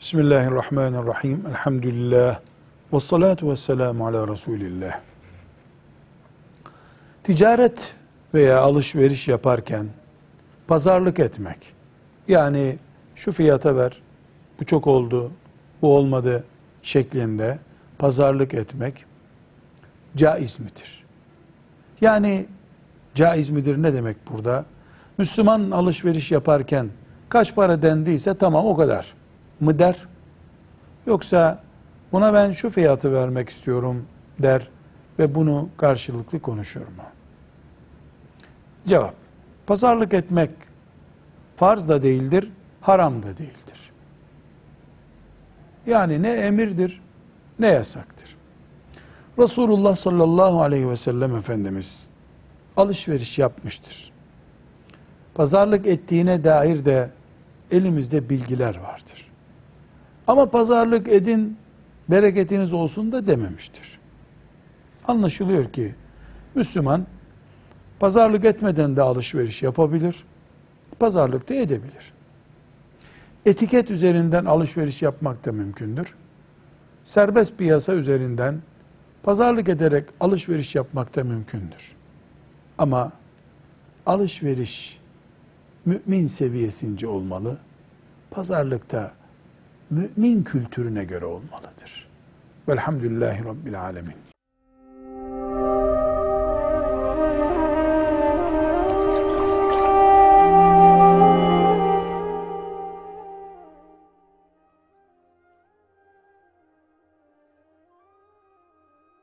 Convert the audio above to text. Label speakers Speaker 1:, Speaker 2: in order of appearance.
Speaker 1: Bismillahirrahmanirrahim. Elhamdülillah. Ve salatu ve selamu ala Resulillah. Ticaret veya alışveriş yaparken pazarlık etmek. Yani şu fiyata ver, bu çok oldu, bu olmadı şeklinde pazarlık etmek caiz midir? Yani caiz midir ne demek burada? Müslüman alışveriş yaparken kaç para dendiyse tamam o kadar mı der? Yoksa buna ben şu fiyatı vermek istiyorum der ve bunu karşılıklı konuşur mu? Cevap. Pazarlık etmek farz da değildir, haram da değildir. Yani ne emirdir ne yasaktır. Resulullah sallallahu aleyhi ve sellem Efendimiz alışveriş yapmıştır. Pazarlık ettiğine dair de elimizde bilgiler vardır. Ama pazarlık edin, bereketiniz olsun da dememiştir. Anlaşılıyor ki Müslüman pazarlık etmeden de alışveriş yapabilir, pazarlık da edebilir. Etiket üzerinden alışveriş yapmak da mümkündür. Serbest piyasa üzerinden pazarlık ederek alışveriş yapmak da mümkündür. Ama alışveriş mümin seviyesince olmalı. Pazarlıkta mümin kültürüne göre olmalıdır. Velhamdülillahi Rabbil Alemin.